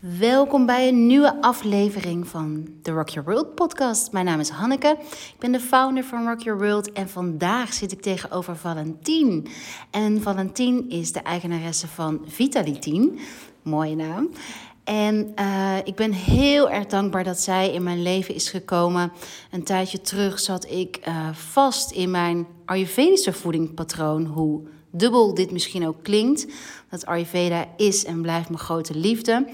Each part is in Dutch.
Welkom bij een nieuwe aflevering van de Rock Your World podcast. Mijn naam is Hanneke. Ik ben de founder van Rock Your World en vandaag zit ik tegenover Valentien. En Valentien is de eigenaresse van Vitalitien. Mooie naam. En uh, ik ben heel erg dankbaar dat zij in mijn leven is gekomen. Een tijdje terug zat ik uh, vast in mijn Ayurvedische voedingspatroon. Hoe dubbel dit misschien ook klinkt. Dat Ayurveda is en blijft mijn grote liefde.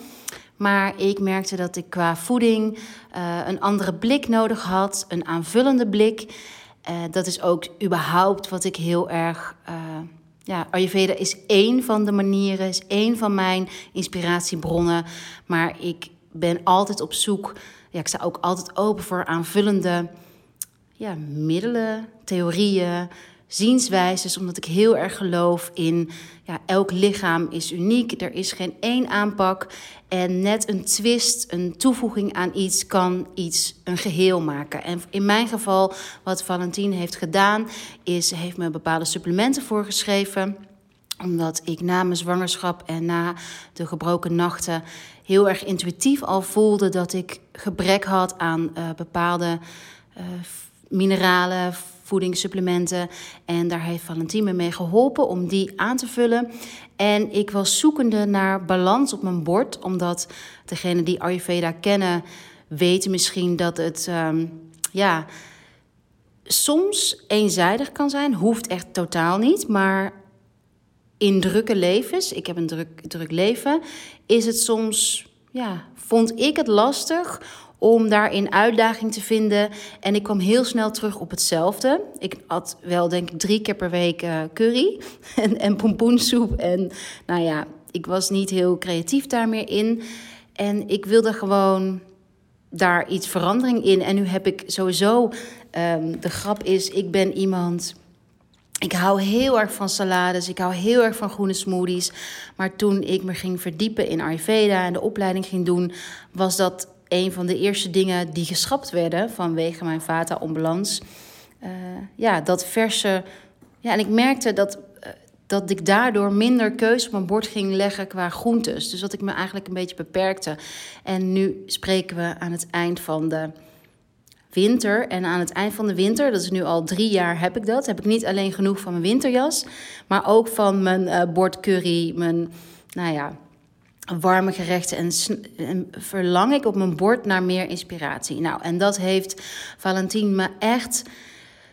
Maar ik merkte dat ik qua voeding uh, een andere blik nodig had, een aanvullende blik. Uh, dat is ook überhaupt wat ik heel erg. Uh, ja, Ayurveda is één van de manieren, is één van mijn inspiratiebronnen. Maar ik ben altijd op zoek. Ja, ik sta ook altijd open voor aanvullende ja, middelen, theorieën, zienswijzes, omdat ik heel erg geloof in ja, elk lichaam is uniek. Er is geen één aanpak. En net een twist, een toevoeging aan iets, kan iets een geheel maken. En in mijn geval, wat Valentine heeft gedaan, is ze heeft me bepaalde supplementen voorgeschreven omdat ik na mijn zwangerschap en na de gebroken nachten heel erg intuïtief al voelde dat ik gebrek had aan uh, bepaalde uh, mineralen, voedingssupplementen. En daar heeft Valentine me mee geholpen om die aan te vullen. En ik was zoekende naar balans op mijn bord, omdat degenen die Ayurveda kennen weten misschien dat het um, ja, soms eenzijdig kan zijn. Hoeft echt totaal niet, maar in drukke levens, ik heb een druk, druk leven, is het soms, ja, vond ik het lastig om daarin uitdaging te vinden. En ik kwam heel snel terug op hetzelfde. Ik had wel, denk ik, drie keer per week uh, curry en, en pompoensoep. En nou ja, ik was niet heel creatief daar meer in. En ik wilde gewoon daar iets verandering in. En nu heb ik sowieso, um, de grap is, ik ben iemand... Ik hou heel erg van salades, ik hou heel erg van groene smoothies. Maar toen ik me ging verdiepen in Ayurveda en de opleiding ging doen, was dat een van de eerste dingen die geschrapt werden vanwege mijn vata-onbalans. Uh, ja, dat verse. Ja, en ik merkte dat, uh, dat ik daardoor minder keus op mijn bord ging leggen qua groentes. Dus dat ik me eigenlijk een beetje beperkte. En nu spreken we aan het eind van de winter. En aan het eind van de winter, dat is nu al drie jaar, heb ik dat. Heb ik niet alleen genoeg van mijn winterjas, maar ook van mijn uh, bord curry, mijn, nou ja, warme gerechten en, verlang ik op mijn bord naar meer inspiratie. Nou, en dat heeft Valentine me echt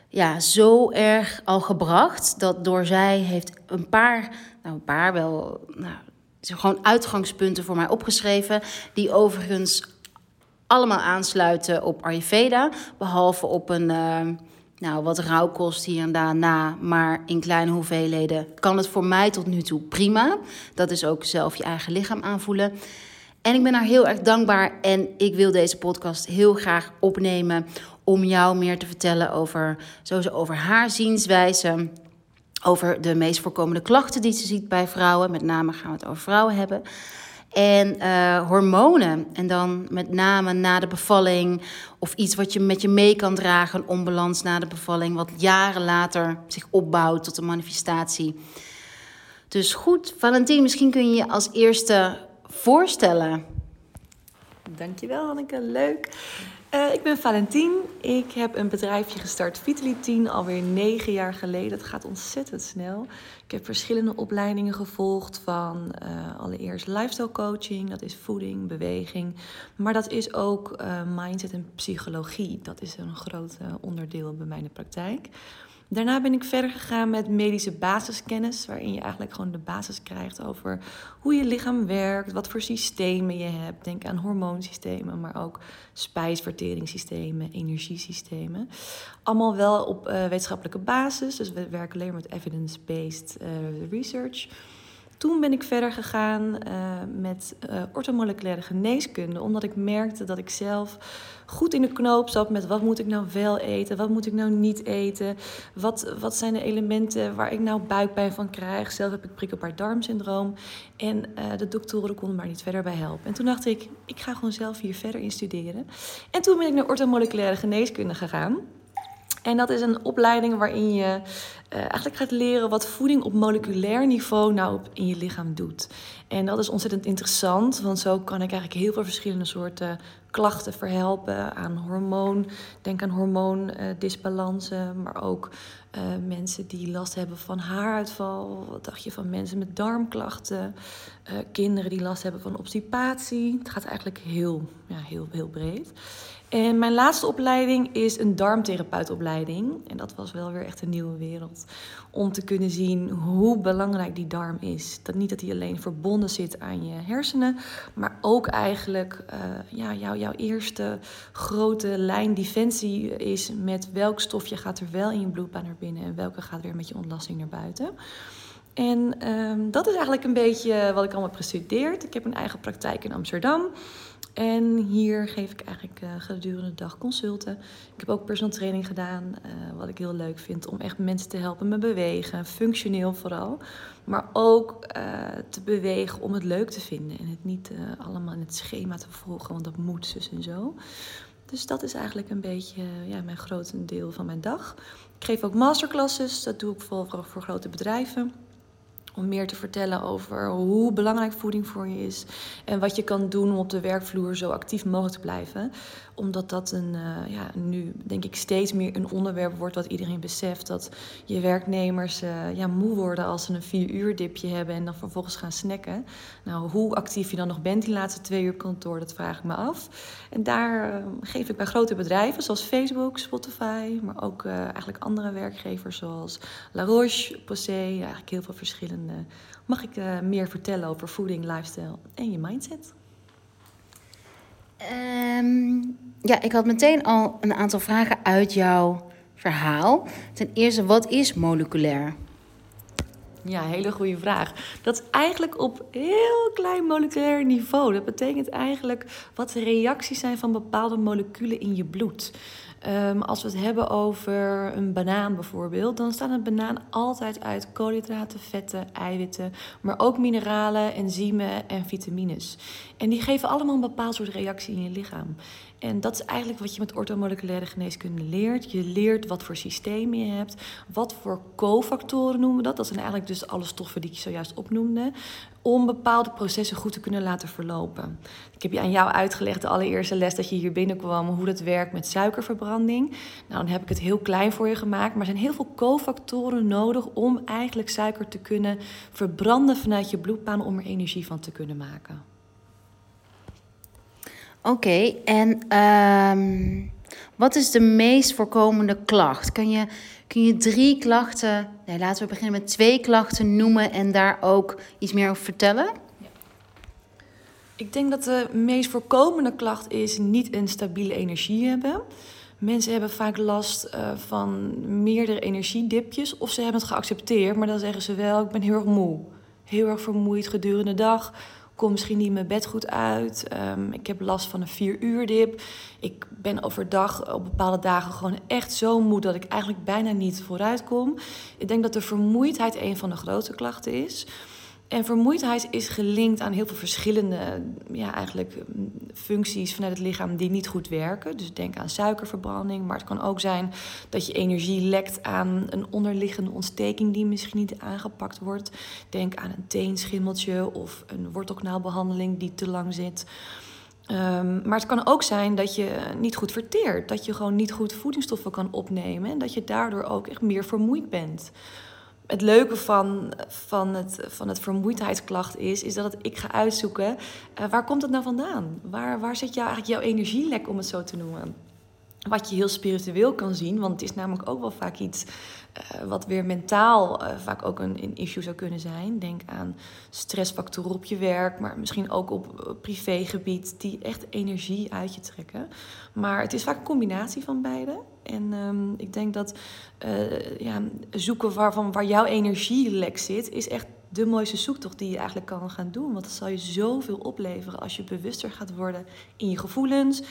ja, zo erg al gebracht dat door zij heeft een paar, nou een paar wel, nou, gewoon uitgangspunten voor mij opgeschreven, die overigens allemaal aansluiten op Ayurveda, behalve op een uh, nou, wat rauwkost hier en daar na, maar in kleine hoeveelheden kan het voor mij tot nu toe prima. Dat is ook zelf je eigen lichaam aanvoelen. En ik ben haar heel erg dankbaar en ik wil deze podcast heel graag opnemen om jou meer te vertellen over, sowieso over haar zienswijze, over de meest voorkomende klachten die ze ziet bij vrouwen. Met name gaan we het over vrouwen hebben. En uh, hormonen. En dan met name na de bevalling. Of iets wat je met je mee kan dragen. Een onbalans na de bevalling. Wat jaren later zich opbouwt tot een manifestatie. Dus goed, Valentine, misschien kun je je als eerste voorstellen. Dankjewel, Hanneke. Leuk. Uh, ik ben Valentien. Ik heb een bedrijfje gestart, Vitality, alweer negen jaar geleden. Dat gaat ontzettend snel. Ik heb verschillende opleidingen gevolgd van uh, allereerst lifestyle coaching, dat is voeding, beweging. Maar dat is ook uh, mindset en psychologie. Dat is een groot onderdeel bij mijn praktijk. Daarna ben ik verder gegaan met medische basiskennis, waarin je eigenlijk gewoon de basis krijgt over hoe je lichaam werkt, wat voor systemen je hebt. Denk aan hormoonsystemen, maar ook spijsverteringssystemen, energiesystemen. Allemaal wel op uh, wetenschappelijke basis, dus we werken alleen met evidence-based uh, research. Toen ben ik verder gegaan uh, met uh, ortomoleculaire geneeskunde, omdat ik merkte dat ik zelf goed in de knoop zat met wat moet ik nou wel eten, wat moet ik nou niet eten, wat, wat zijn de elementen waar ik nou buikpijn van krijg. Zelf heb ik prikkelbaar darmsyndroom en uh, de doktoren konden maar niet verder bij helpen. En toen dacht ik, ik ga gewoon zelf hier verder in studeren. En toen ben ik naar ortomoleculaire geneeskunde gegaan. En dat is een opleiding waarin je eigenlijk gaat leren wat voeding op moleculair niveau nou in je lichaam doet. En dat is ontzettend interessant, want zo kan ik eigenlijk heel veel verschillende soorten klachten verhelpen aan hormoon. Denk aan hormoondisbalansen, maar ook uh, mensen die last hebben van haaruitval. Wat dacht je van mensen met darmklachten? Uh, kinderen die last hebben van obstipatie. Het gaat eigenlijk heel, ja, heel, heel breed. En mijn laatste opleiding is een darmtherapeutopleiding. En dat was wel weer echt een nieuwe wereld. Om te kunnen zien hoe belangrijk die darm is. Dat niet dat die alleen verbonden zit aan je hersenen, maar ook eigenlijk uh, ja, jou, jouw eerste grote lijn defensie is met welk stofje gaat er wel in je bloedbaan naar binnen en welke gaat weer met je ontlasting naar buiten. En um, dat is eigenlijk een beetje wat ik allemaal heb. Ik heb een eigen praktijk in Amsterdam. En hier geef ik eigenlijk uh, gedurende de dag consulten. Ik heb ook personal training gedaan, uh, wat ik heel leuk vind om echt mensen te helpen met bewegen, functioneel vooral. Maar ook uh, te bewegen om het leuk te vinden en het niet allemaal in het schema te volgen, want dat moet zus en zo. Dus dat is eigenlijk een beetje ja, mijn grote deel van mijn dag. Ik geef ook masterclasses, dat doe ik vooral voor grote bedrijven om meer te vertellen over hoe belangrijk voeding voor je is. En wat je kan doen om op de werkvloer zo actief mogelijk te blijven. Omdat dat een, uh, ja, nu denk ik steeds meer een onderwerp wordt wat iedereen beseft. Dat je werknemers uh, ja, moe worden als ze een vier uur dipje hebben en dan vervolgens gaan snacken. Nou, hoe actief je dan nog bent die laatste twee uur kantoor, dat vraag ik me af. En daar uh, geef ik bij grote bedrijven zoals Facebook, Spotify, maar ook eigenlijk andere werkgevers zoals La Roche, Posay, eigenlijk heel veel verschillende mag ik meer vertellen over voeding, lifestyle en je mindset. Um, ja, ik had meteen al een aantal vragen uit jouw verhaal. Ten eerste, wat is moleculair? Ja, hele goede vraag. Dat is eigenlijk op heel klein moleculair niveau. Dat betekent eigenlijk wat de reacties zijn van bepaalde moleculen in je bloed. Um, als we het hebben over een banaan bijvoorbeeld, dan staat een banaan altijd uit koolhydraten, vetten, eiwitten, maar ook mineralen, enzymen en vitamines. En die geven allemaal een bepaald soort reactie in je lichaam. En dat is eigenlijk wat je met orthomoleculaire geneeskunde leert. Je leert wat voor systemen je hebt, wat voor cofactoren noemen we dat. Dat zijn eigenlijk dus alle stoffen die ik zojuist opnoemde om bepaalde processen goed te kunnen laten verlopen. Ik heb je aan jou uitgelegd de allereerste les dat je hier binnenkwam hoe dat werkt met suikerverbranding. Nou, dan heb ik het heel klein voor je gemaakt, maar er zijn heel veel cofactoren nodig om eigenlijk suiker te kunnen verbranden vanuit je bloedbaan om er energie van te kunnen maken. Oké, en um, wat is de meest voorkomende klacht? Kan je, kun je drie klachten, nee, laten we beginnen met twee klachten noemen en daar ook iets meer over vertellen? Ja. Ik denk dat de meest voorkomende klacht is niet een stabiele energie hebben. Mensen hebben vaak last uh, van meerdere energiedipjes of ze hebben het geaccepteerd, maar dan zeggen ze wel: ik ben heel erg moe, heel erg vermoeid gedurende de dag kom misschien niet mijn bed goed uit. Um, ik heb last van een vier uur dip. Ik ben overdag op bepaalde dagen gewoon echt zo moe dat ik eigenlijk bijna niet vooruit kom. Ik denk dat de vermoeidheid een van de grote klachten is. En vermoeidheid is gelinkt aan heel veel verschillende ja, eigenlijk, mm, functies vanuit het lichaam die niet goed werken. Dus denk aan suikerverbranding, maar het kan ook zijn dat je energie lekt aan een onderliggende ontsteking die misschien niet aangepakt wordt. Denk aan een teenschimmeltje of een wortelkanaalbehandeling die te lang zit. Um, maar het kan ook zijn dat je niet goed verteert, dat je gewoon niet goed voedingsstoffen kan opnemen en dat je daardoor ook echt meer vermoeid bent het leuke van, van, het, van het vermoeidheidsklacht is, is dat ik ga uitzoeken uh, waar komt het nou vandaan? Waar, waar zit jou, eigenlijk jouw energielek, om het zo te noemen? Wat je heel spiritueel kan zien, want het is namelijk ook wel vaak iets uh, wat weer mentaal uh, vaak ook een, een, issue zou kunnen zijn. Denk aan stressfactoren op je werk, maar misschien ook op privégebied, die echt energie uit je trekken. Maar het is vaak een combinatie van beide. En um, ik denk dat uh, ja, zoeken waarvan, waar jouw energielek zit, is echt de mooiste zoektocht die je eigenlijk kan gaan doen. Want dat zal je zoveel opleveren als je bewuster gaat worden in je gevoelens,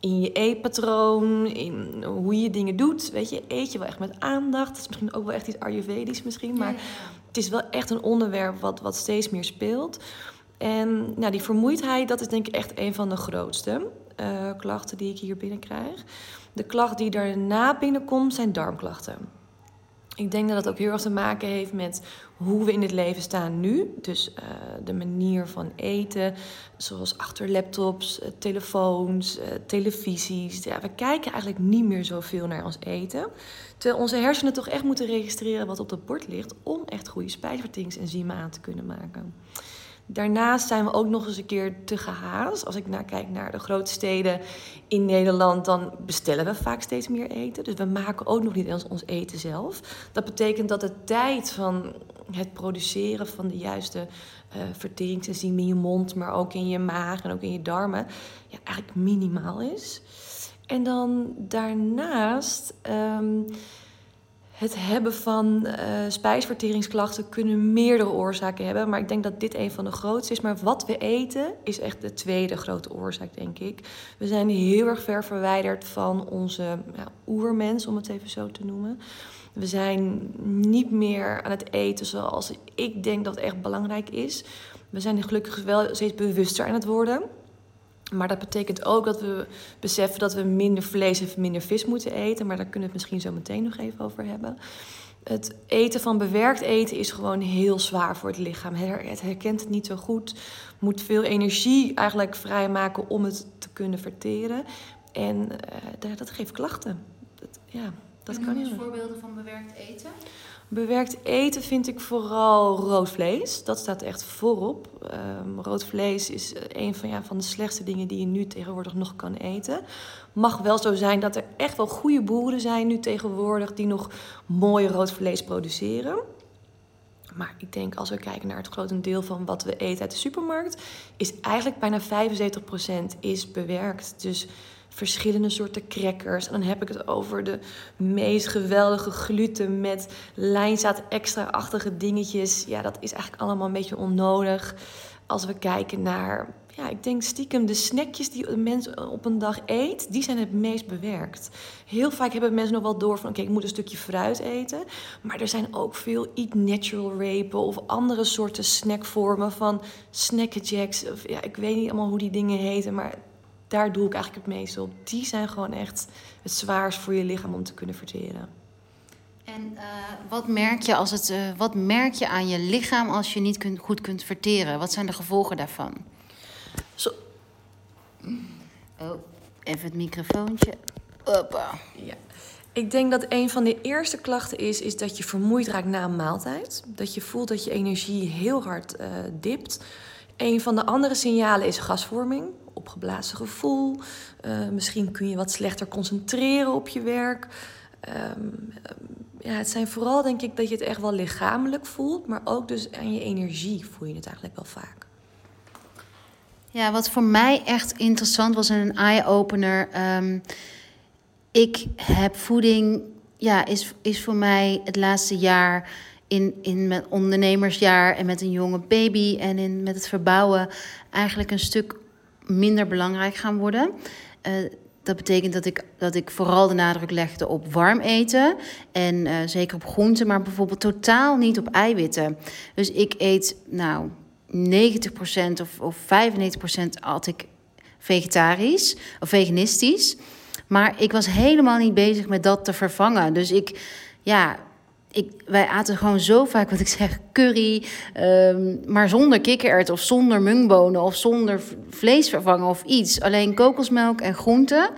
in je eetpatroon, in hoe je dingen doet. Weet je, eet je wel echt met aandacht. Dat is misschien ook wel echt iets Ayurvedisch misschien. Maar het is wel echt een onderwerp wat, wat steeds meer speelt. En nou, die vermoeidheid, dat is denk ik echt een van de grootste uh, klachten die ik hier binnenkrijg. De klacht die daarna binnenkomt zijn darmklachten. Ik denk dat het ook heel erg te maken heeft met hoe we in het leven staan nu. Dus uh, de manier van eten, zoals achter laptops, uh, telefoons, uh, televisies. Ja, we kijken eigenlijk niet meer zoveel naar ons eten. Terwijl onze hersenen toch echt moeten registreren wat op het bord ligt... om echt goede spijsverteringsenzymen aan te kunnen maken. Daarnaast zijn we ook nog eens een keer te gehaast. Als ik naar kijk naar de grote steden in Nederland, dan bestellen we vaak steeds meer eten. Dus we maken ook nog niet eens ons eten zelf. Dat betekent dat de tijd van het produceren van de juiste uh, in je mond, maar ook in je maag en ook in je darmen, ja, eigenlijk minimaal is. En dan daarnaast. Um, het hebben van uh, spijsverteringsklachten kunnen meerdere oorzaken hebben. Maar ik denk dat dit een van de grootste is. Maar wat we eten is echt de tweede grote oorzaak, denk ik. We zijn heel erg ver verwijderd van onze ja, oermens, om het even zo te noemen. We zijn niet meer aan het eten zoals ik denk dat echt belangrijk is. We zijn gelukkig wel steeds bewuster aan het worden. Maar dat betekent ook dat we beseffen dat we minder vlees en minder vis moeten eten. Maar daar kunnen we het misschien zo meteen nog even over hebben. Het eten van bewerkt eten is gewoon heel zwaar voor het lichaam. Het herkent het niet zo goed. Moet veel energie eigenlijk vrijmaken om het te kunnen verteren. En uh, dat geeft klachten. Dat, ja, dat kan je. voorbeelden van bewerkt eten? Bewerkt eten vind ik vooral rood vlees. Dat staat echt voorop. Um, rood vlees is een van, ja, van de slechtste dingen die je nu tegenwoordig nog kan eten. Mag wel zo zijn dat er echt wel goede boeren zijn nu tegenwoordig die nog mooi rood vlees produceren. Maar ik denk als we kijken naar het grote deel van wat we eten uit de supermarkt, is eigenlijk bijna 75% is bewerkt. Dus verschillende soorten crackers. En dan heb ik het over de meest geweldige gluten met lijnzaad extra-achtige dingetjes. Ja, dat is eigenlijk allemaal een beetje onnodig. Als we kijken naar, ja, ik denk stiekem de snackjes die een mens op een dag eet, die zijn het meest bewerkt. Heel vaak hebben mensen nog wel door van, oké, ik moet een stukje fruit eten. Maar er zijn ook veel eat natural repen of andere soorten snackvormen van snackjacks. Of ja, ik weet niet allemaal hoe die dingen heten, maar daar doe ik eigenlijk het meest op. Die zijn gewoon echt het zwaarst voor je lichaam om te kunnen verteren. En uh, wat, merk je als het, uh, wat merk je aan je lichaam als je niet kunt, goed kunt verteren? Wat zijn de gevolgen daarvan? Zo. Oh, even het microfoontje. Hoppa. Ja. Ik denk dat een van de eerste klachten is, is dat je vermoeid raakt na een maaltijd. Dat je voelt dat je energie heel hard uh, dipt. Een van de andere signalen is gasvorming opgeblazen gevoel. Uh, misschien kun je wat slechter concentreren op je werk. Um, ja, het zijn vooral denk ik dat je het echt wel lichamelijk voelt, maar ook dus aan je energie voel je het eigenlijk wel vaak. Ja, wat voor mij echt interessant was en een eye-opener. Um, ik heb voeding, ja, is, is voor mij het laatste jaar in, in mijn ondernemersjaar en met een jonge baby en in, met het verbouwen eigenlijk een stuk minder belangrijk gaan worden. Uh, dat betekent dat ik, dat ik vooral de nadruk legde op warm eten. En uh, zeker op groenten, maar bijvoorbeeld totaal niet op eiwitten. Dus ik eet nou 90% of, of 95% at ik vegetarisch of veganistisch. Maar ik was helemaal niet bezig met dat te vervangen. Dus ik, ja, ik, wij aten gewoon zo vaak, wat ik zeg, curry, um, maar zonder kikkerert of zonder mungbonen of zonder vleesvervanger of iets. Alleen kokosmelk en groenten.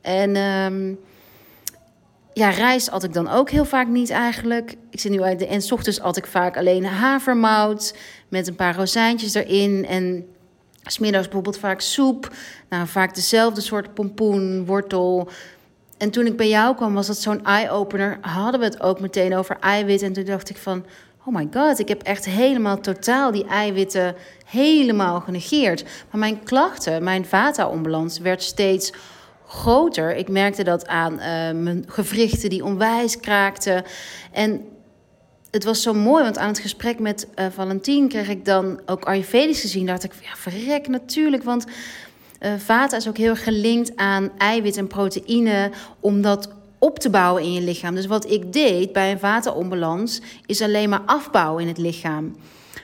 En um, ja, rijst at ik dan ook heel vaak niet eigenlijk. Ik zit nu uit de en s ochtends at ik vaak alleen havermout met een paar rozijntjes erin en smiddags bijvoorbeeld vaak soep. Nou, vaak dezelfde soort pompoen, wortel. En toen ik bij jou kwam, was dat zo'n eye-opener. Hadden we het ook meteen over eiwit. En toen dacht ik van, oh my god, ik heb echt helemaal totaal die eiwitten helemaal genegeerd. Maar mijn klachten, mijn vata-onbalans werd steeds groter. Ik merkte dat aan uh, mijn gewrichten die onwijs kraakten. En het was zo mooi, want aan het gesprek met uh, kreeg ik dan ook Ayurvedisch gezien. dacht ik, ja, verrek natuurlijk, want uh, is ook heel gelinkt aan eiwit en proteïne, om dat op te bouwen in je lichaam. Dus wat ik deed bij een vata-onbalans, is alleen maar afbouwen in het lichaam.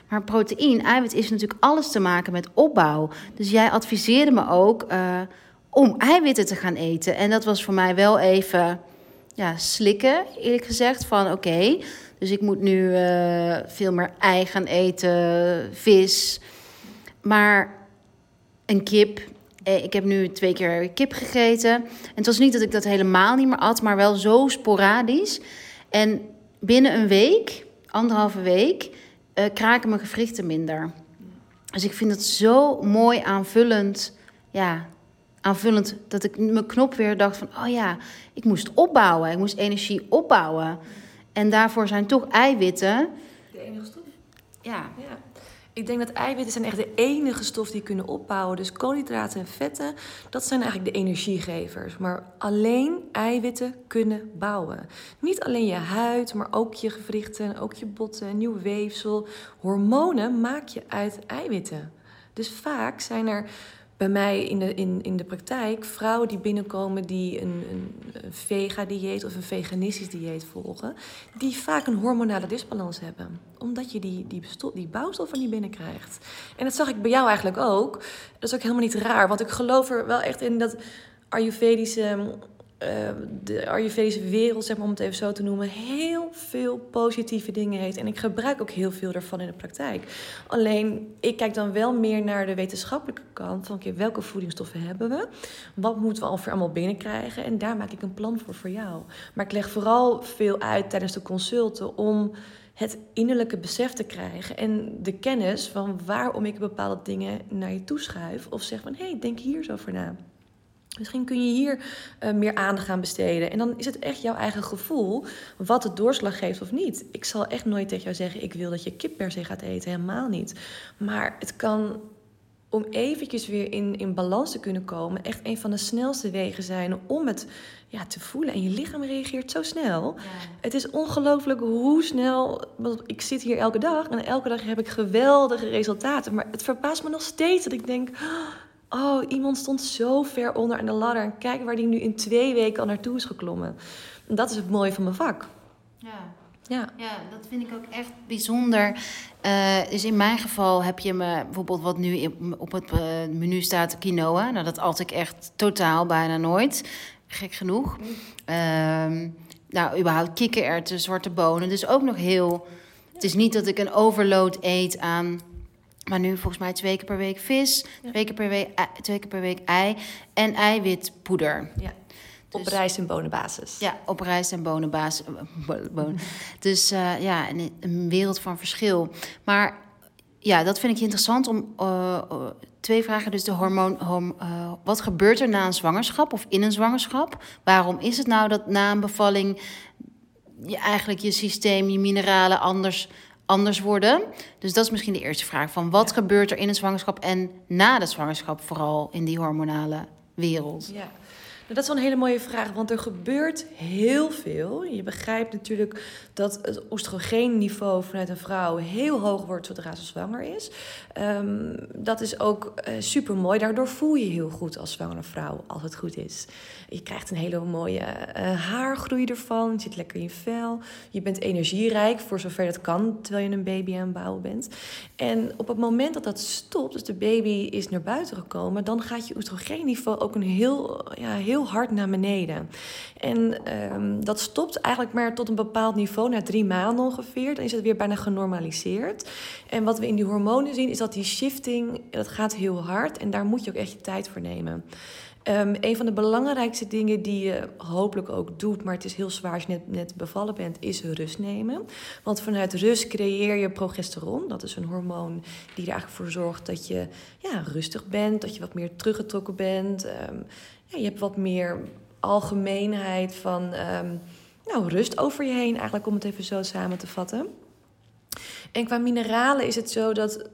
Maar proteïne, eiwit is natuurlijk alles te maken met opbouw. Dus jij adviseerde me ook uh, om eiwitten te gaan eten. En dat was voor mij wel even ja, slikken, eerlijk gezegd. Van oké, dus ik moet nu uh, veel meer ei gaan eten, vis. Maar een kip. Eh, ik heb nu twee keer kip gegeten. En het was niet dat ik dat helemaal niet meer at, maar wel zo sporadisch. En binnen een week, anderhalve week, uh, kraken mijn gewrichten minder. Dus ik vind het zo mooi aanvullend. Ja, aanvullend dat ik mijn knop weer dacht van... oh ja, ik moest opbouwen. Ik moest energie opbouwen. En daarvoor zijn toch eiwitten... De enige stof? Ja. ja. Ik denk dat eiwitten zijn echt de enige stof die kunnen opbouwen. Dus koolhydraten en vetten, dat zijn eigenlijk de energiegevers. Maar alleen eiwitten kunnen bouwen. Niet alleen je huid, maar ook je gewrichten, ook je botten, nieuw weefsel. Hormonen maak je uit eiwitten. Dus vaak zijn er bij mij in de, in, in de praktijk vrouwen die binnenkomen die een, een, vega-dieet of een veganistisch dieet volgen, die vaak een hormonale disbalans hebben. Omdat je die, die, die bouwstoffen niet binnenkrijgt. En dat zag ik bij jou eigenlijk ook. Dat is ook helemaal niet raar, want ik geloof er wel echt in dat Ayurvedische uh, de Ayurvedische wereld, zeg maar, om het even zo te noemen, heel veel positieve dingen heeft. En ik gebruik ook heel veel daarvan in de praktijk. Alleen, ik kijk dan wel meer naar de wetenschappelijke kant van okay, welke voedingsstoffen hebben we? Wat moeten we ongeveer allemaal binnenkrijgen? En daar maak ik een plan voor voor jou. Maar ik leg vooral veel uit tijdens de consulten om het innerlijke besef te krijgen en de kennis van waarom ik bepaalde dingen naar je toeschuif. Of zeg van, hey, denk hier zo over na. Misschien kun je hier uh, meer aandacht aan besteden. En dan is het echt jouw eigen gevoel wat het doorslag geeft of niet. Ik zal echt nooit tegen jou zeggen: ik wil dat je kip per se gaat eten. Helemaal niet. Maar het kan om eventjes weer in, in balans te kunnen komen, echt een van de snelste wegen zijn om het ja, te voelen. En je lichaam reageert zo snel. Het is ongelooflijk hoe snel. Want ik zit hier elke dag en elke dag heb ik geweldige resultaten. Maar het verbaast me nog steeds dat ik denk oh, iemand stond zo ver onder aan de ladder. En kijk waar die nu in twee weken al naartoe is geklommen. En dat is het mooie van mijn vak. Ja. Ja. ja, dat vind ik ook echt bijzonder. Uh, dus in mijn geval heb je me bijvoorbeeld wat nu op het uh, menu staat quinoa. Nou, dat at ik echt totaal bijna nooit. Gek genoeg. Uh, nou, überhaupt kikkererwten, zwarte bonen. Dus ook nog heel... Het is niet dat ik een overload eet aan maar nu volgens mij twee keer per week vis, twee, keer per week, twee keer per week ei en eiwitpoeder. Ja. op dus- rijst- en bonenbasis. Ja, op rijst- en bonenbasis. Dus uh, ja, een, een, wereld van verschil. Maar ja, dat vind ik interessant om uh, twee vragen. Dus de hormoon, horm, uh, wat gebeurt er na een zwangerschap of in een zwangerschap? Waarom is het nou dat na een bevalling je eigenlijk je systeem, je mineralen anders anders worden. Dus dat is misschien de eerste vraag. Van wat gebeurt er in een zwangerschap en na de zwangerschap, vooral in die hormonale wereld? Ja. Nou, dat is wel een hele mooie vraag, want er gebeurt heel veel. Je begrijpt natuurlijk dat het oestrogeenniveau vanuit een vrouw heel hoog wordt zodra ze zwanger is. Um, dat is ook uh, eh, super mooi. Daardoor voel je heel goed als zwangere vrouw, als het goed is. Je krijgt een hele mooie uh, haargroei ervan. Je zit lekker in je vel. Je bent energierijk, voor zover dat kan, terwijl je een baby aan het bouwen bent. En op het moment dat dat stopt, dus de baby is naar buiten gekomen, dan gaat je oestrogeenniveau ook een heel, ja, heel hard naar beneden. En um, dat stopt eigenlijk maar tot een bepaald niveau, na drie maanden ongeveer. Dan is het weer bijna genormaliseerd. En wat we in die hormonen zien, is dat die shifting, dat gaat heel hard. En daar moet je ook echt je tijd voor nemen. Um, een van de belangrijkste dingen die je hopelijk ook doet, maar het is heel zwaar als je net, net bevallen bent, is rust nemen. Want vanuit rust creëer je progesteron. Dat is een hormoon die er eigenlijk voor zorgt dat je ja, rustig bent, dat je wat meer teruggetrokken bent. Um, ja, je hebt wat meer algemeenheid van um, nou, rust over je heen, eigenlijk om het even zo samen te vatten. En qua mineralen is het zo dat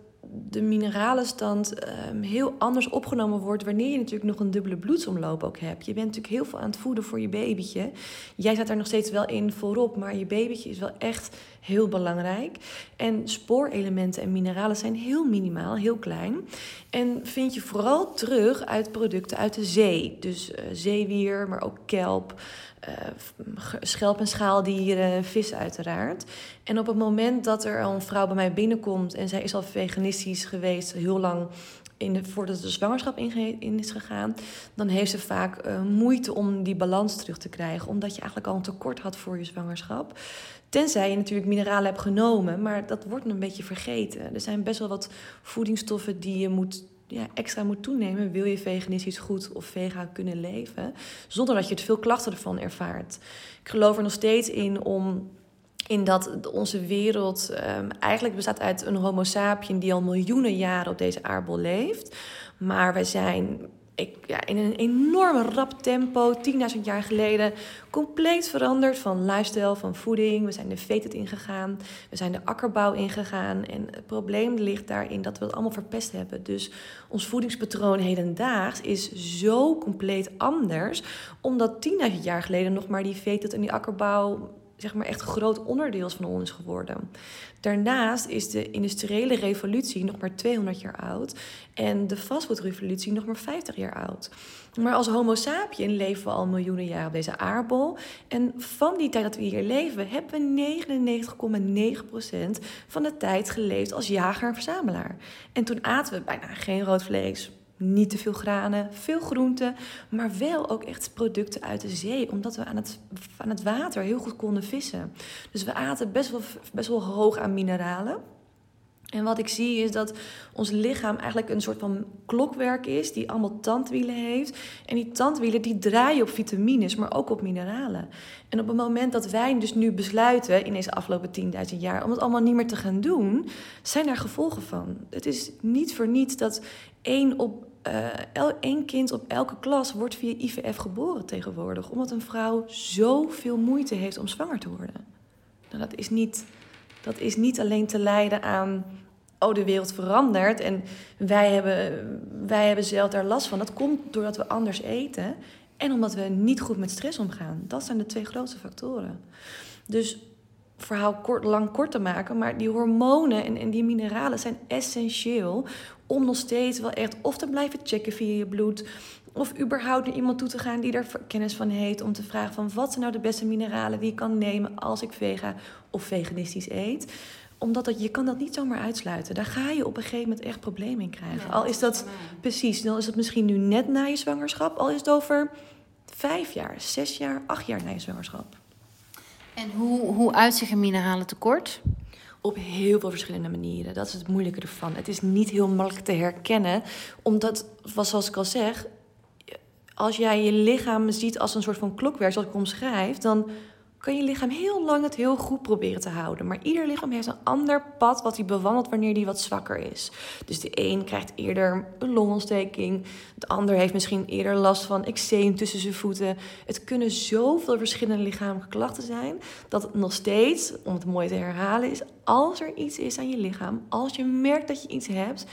de mineralenstand um, heel anders opgenomen wordt wanneer je natuurlijk nog een dubbele bloedsomloop ook hebt. Je bent natuurlijk heel veel aan het voeden voor je babytje. Jij staat er nog steeds wel in voorop, maar je babytje is wel echt heel belangrijk. En spoorelementen en mineralen zijn heel minimaal, heel klein. En vind je vooral terug uit producten uit de zee. Dus uh, zeewier, maar ook kelp, uh, schelp- en schaaldieren, vis uiteraard. En op het moment dat er een vrouw bij mij binnenkomt en zij is al veganistisch geweest, heel lang in de, voordat de zwangerschap in, is gegaan, dan heeft ze vaak uh, moeite om die balans terug te krijgen, omdat je eigenlijk al een tekort had voor je zwangerschap. Tenzij je natuurlijk mineralen hebt genomen, maar dat wordt een beetje vergeten. Er zijn best wel wat voedingsstoffen die je moet, ja, extra moet toenemen. Wil je veganistisch goed of vegan kunnen leven, zonder dat je het veel klachten ervan ervaart. Ik geloof er nog steeds in om in dat onze wereld um, eigenlijk bestaat uit een homo sapien die al miljoenen jaren op deze aardbol leeft. Maar wij zijn ik, ja, in een enorme rap tempo, 10.000 jaar geleden, compleet veranderd van lifestyle, van voeding. We zijn de vetet ingegaan, we zijn de akkerbouw ingegaan. En het probleem ligt daarin dat we het allemaal verpest hebben. Dus ons voedingspatroon hedendaags is zo compleet anders, omdat 10.000 jaar geleden nog maar die vetet en die akkerbouw zeg maar echt groot onderdeel van ons geworden. Daarnaast is de industriële revolutie nog maar 200 jaar oud en de fastfoodrevolutie nog maar 50 jaar oud. Maar als Homo sapien leven we al miljoenen jaren op deze aardbol. En van die tijd dat we hier leven, hebben we 99,9% van de tijd geleefd als jager en verzamelaar. En toen aten we bijna geen rood vlees, niet te veel granen, veel groenten, maar wel ook echt producten uit de zee, omdat we aan het, aan het water heel goed konden vissen. Dus we aten best wel, best wel hoog aan mineralen. En wat ik zie is dat ons lichaam eigenlijk een soort van klokwerk is, die allemaal tandwielen heeft. En die tandwielen die draaien op vitamines, maar ook op mineralen. En op het moment dat wij dus nu besluiten in deze afgelopen 10.000 jaar om het allemaal niet meer te gaan doen, zijn daar gevolgen van. Het is niet voor niets dat één op uh, één kind op elke klas wordt via IVF geboren tegenwoordig. Omdat een vrouw zoveel moeite heeft om zwanger te worden. Nou, dat, is niet, dat is niet alleen te lijden aan. Oh, de wereld verandert en wij hebben, wij hebben zelf daar last van. Dat komt doordat we anders eten en omdat we niet goed met stress omgaan. Dat zijn de twee grootste factoren. Dus verhaal kort, lang kort te maken, maar die hormonen en, en die mineralen zijn essentieel om nog steeds wel echt of te blijven checken via je bloed. Of überhaupt naar iemand toe te gaan die er kennis van heeft. Om te vragen van wat zijn nou de beste mineralen die ik kan nemen als ik vega of veganistisch eet. Omdat dat, je kan dat niet zomaar uitsluiten. Daar ga je op een gegeven moment echt problemen in krijgen. al is dat precies, dan is het misschien nu net na je zwangerschap. Al is het over vijf jaar, zes jaar, acht jaar na je zwangerschap. En hoe, hoe uitzicht een mineralentekort? Op heel veel verschillende manieren. Dat is het moeilijke ervan. Het is niet heel makkelijk te herkennen, omdat, zoals ik al zeg, als jij je lichaam ziet als een soort van klokwerk, zoals ik omschrijf, dan kan je lichaam heel lang het heel goed proberen te houden. Maar ieder lichaam heeft een ander pad wat hij bewandelt wanneer hij wat zwakker is. Dus de een krijgt eerder een longontsteking. De ander heeft misschien eerder last van eczeem tussen zijn voeten. Het kunnen zoveel verschillende lichamelijke klachten zijn... dat het nog steeds, om het mooi te herhalen, is... als er iets is aan je lichaam, als je merkt dat je iets hebt...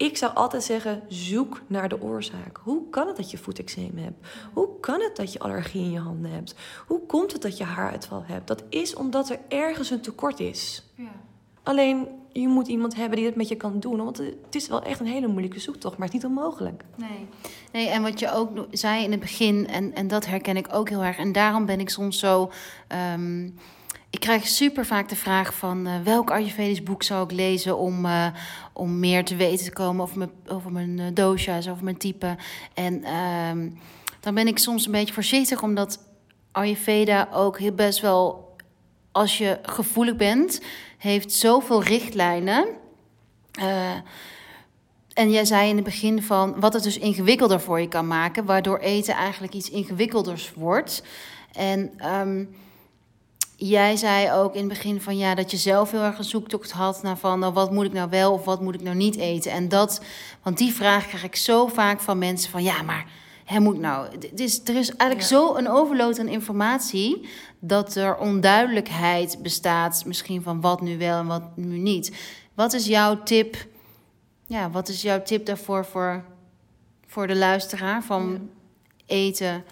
Ik zou altijd zeggen, zoek naar de oorzaak. Hoe kan het dat je voeteczeem hebt? Hoe kan het dat je allergie in je handen hebt? Hoe komt het dat je haaruitval hebt? Dat is omdat er ergens een tekort is. Ja. Alleen, je moet iemand hebben die het met je kan doen. Want het is wel echt een hele moeilijke zoektocht, maar het is niet onmogelijk. Nee, nee en wat je ook zei in het begin, en, en dat herken ik ook heel erg. En daarom ben ik soms zo... Ehm, ik krijg super vaak de vraag van uh, welk Ayurvedisch boek zou ik lezen om, uh, om meer te weten te komen over mijn, over mijn uh, dosha's, over mijn type. En uh, dan ben ik soms een beetje voorzichtig, omdat Ayurveda ook heel best wel, als je gevoelig bent, heeft zoveel richtlijnen. en jij zei in het begin van wat het dus ingewikkelder voor je kan maken, waardoor eten eigenlijk iets ingewikkelders wordt. En um, jij zei ook in het begin van ja, dat je zelf heel erg een zoektocht had naar van nou, wat moet ik nou wel of wat moet ik nou niet eten. En dat, want die vraag krijg ik zo vaak van mensen van ja, maar hè, moet nou. Het is, er is eigenlijk zo een overload aan informatie dat er onduidelijkheid bestaat, misschien van wat nu wel en wat nu niet. Wat is jouw tip? Ja, wat is jouw tip daarvoor voor, voor de luisteraar van eten?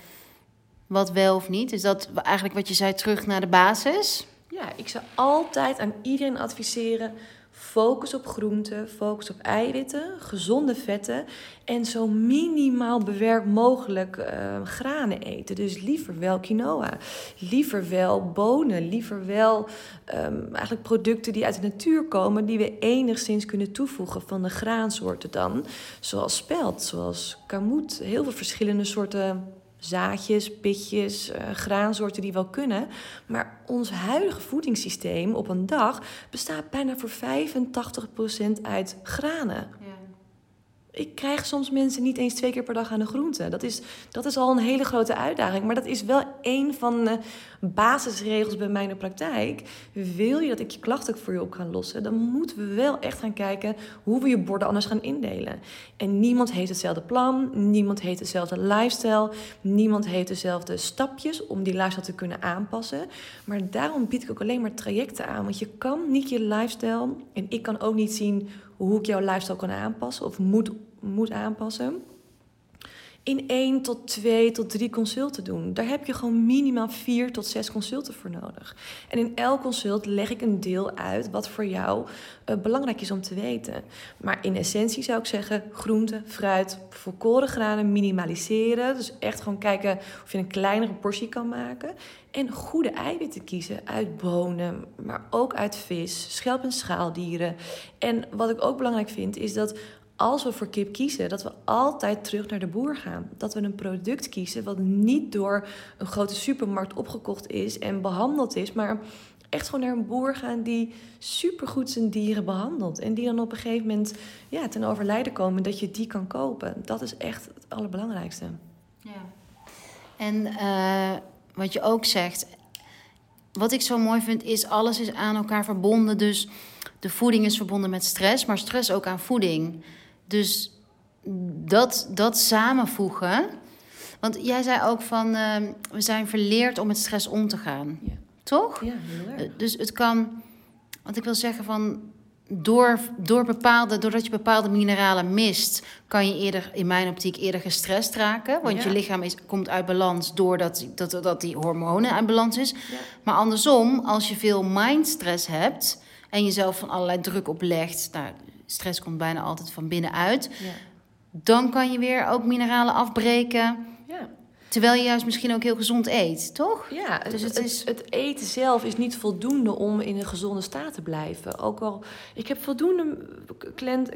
Wat wel of niet? Is dat eigenlijk wat je zei, terug naar de basis? Ja, ik zou altijd aan iedereen adviseren: Focus op groenten, focus op eiwitten, gezonde vetten en zo minimaal bewerkt mogelijk uh, granen eten. Dus liever wel quinoa, liever wel bonen, liever wel um, eigenlijk producten die uit de natuur komen, die we enigszins kunnen toevoegen van de graansoorten dan. Zoals spelt, zoals kamoet, heel veel verschillende soorten zaadjes, pitjes, uh, graansoorten die wel kunnen. Maar ons huidige voedingssysteem op een dag bestaat bijna voor 85% uit granen. Ik krijg soms mensen niet eens twee keer per dag aan de groente. Dat is, dat is al een hele grote uitdaging. Maar dat is wel een van de basisregels bij mijn praktijk. Wil je dat ik je klachten voor je op ga lossen, dan moeten we wel echt gaan kijken hoe we je borden anders gaan indelen. En niemand heeft hetzelfde plan, niemand heeft dezelfde lifestyle, niemand heeft dezelfde stapjes om die lifestyle te kunnen aanpassen. Maar daarom bied ik ook alleen maar trajecten aan. Want je kan niet je lifestyle en ik kan ook niet zien hoe ik jouw lifestyle kan aanpassen of moet, moet aanpassen. In één tot twee tot drie consulten doen. Daar heb je gewoon minimaal vier tot zes consulten voor nodig. En in elk consult leg ik een deel uit wat voor jou uh, belangrijk is om te weten. Maar in essentie zou ik zeggen: groente, fruit, volkoren granen minimaliseren. Dus echt gewoon kijken of je een kleinere portie kan maken. En goede eiwitten kiezen uit bonen, maar ook uit vis, schelp- en schaaldieren. En wat ik ook belangrijk vind, is dat als we voor kip kiezen, dat we altijd terug naar de boer gaan. Dat we een product kiezen wat niet door een grote supermarkt opgekocht is en behandeld is, maar echt gewoon naar een boer gaan die supergoed zijn dieren behandelt. En die dan op een gegeven moment ja, ten overlijden komen dat je die kan kopen. Dat is echt het allerbelangrijkste. Ja. En uh, wat je ook zegt, wat ik zo mooi vind, is alles is aan elkaar verbonden. Dus de voeding is verbonden met stress, maar stress ook aan voeding. Dus dat, dat samenvoegen. Want jij zei ook van uh, we zijn verleerd om met stress om te gaan. Ja. Toch? Ja, heel erg. Dus het kan, want ik wil zeggen van door, door bepaalde, doordat je bepaalde mineralen mist, kan je eerder, in mijn optiek, eerder gestrest raken. Want je lichaam is, komt uit balans doordat dat, dat die hormonen uit balans is. Maar andersom, als je veel mindstress hebt en jezelf van allerlei druk oplegt, nou, stress komt bijna altijd van binnenuit, dan kan je weer ook mineralen afbreken. Terwijl je juist misschien ook heel gezond eet, toch? Ja, dus het, is... het, eten zelf is niet voldoende om in een gezonde staat te blijven. Ook al, ik heb voldoende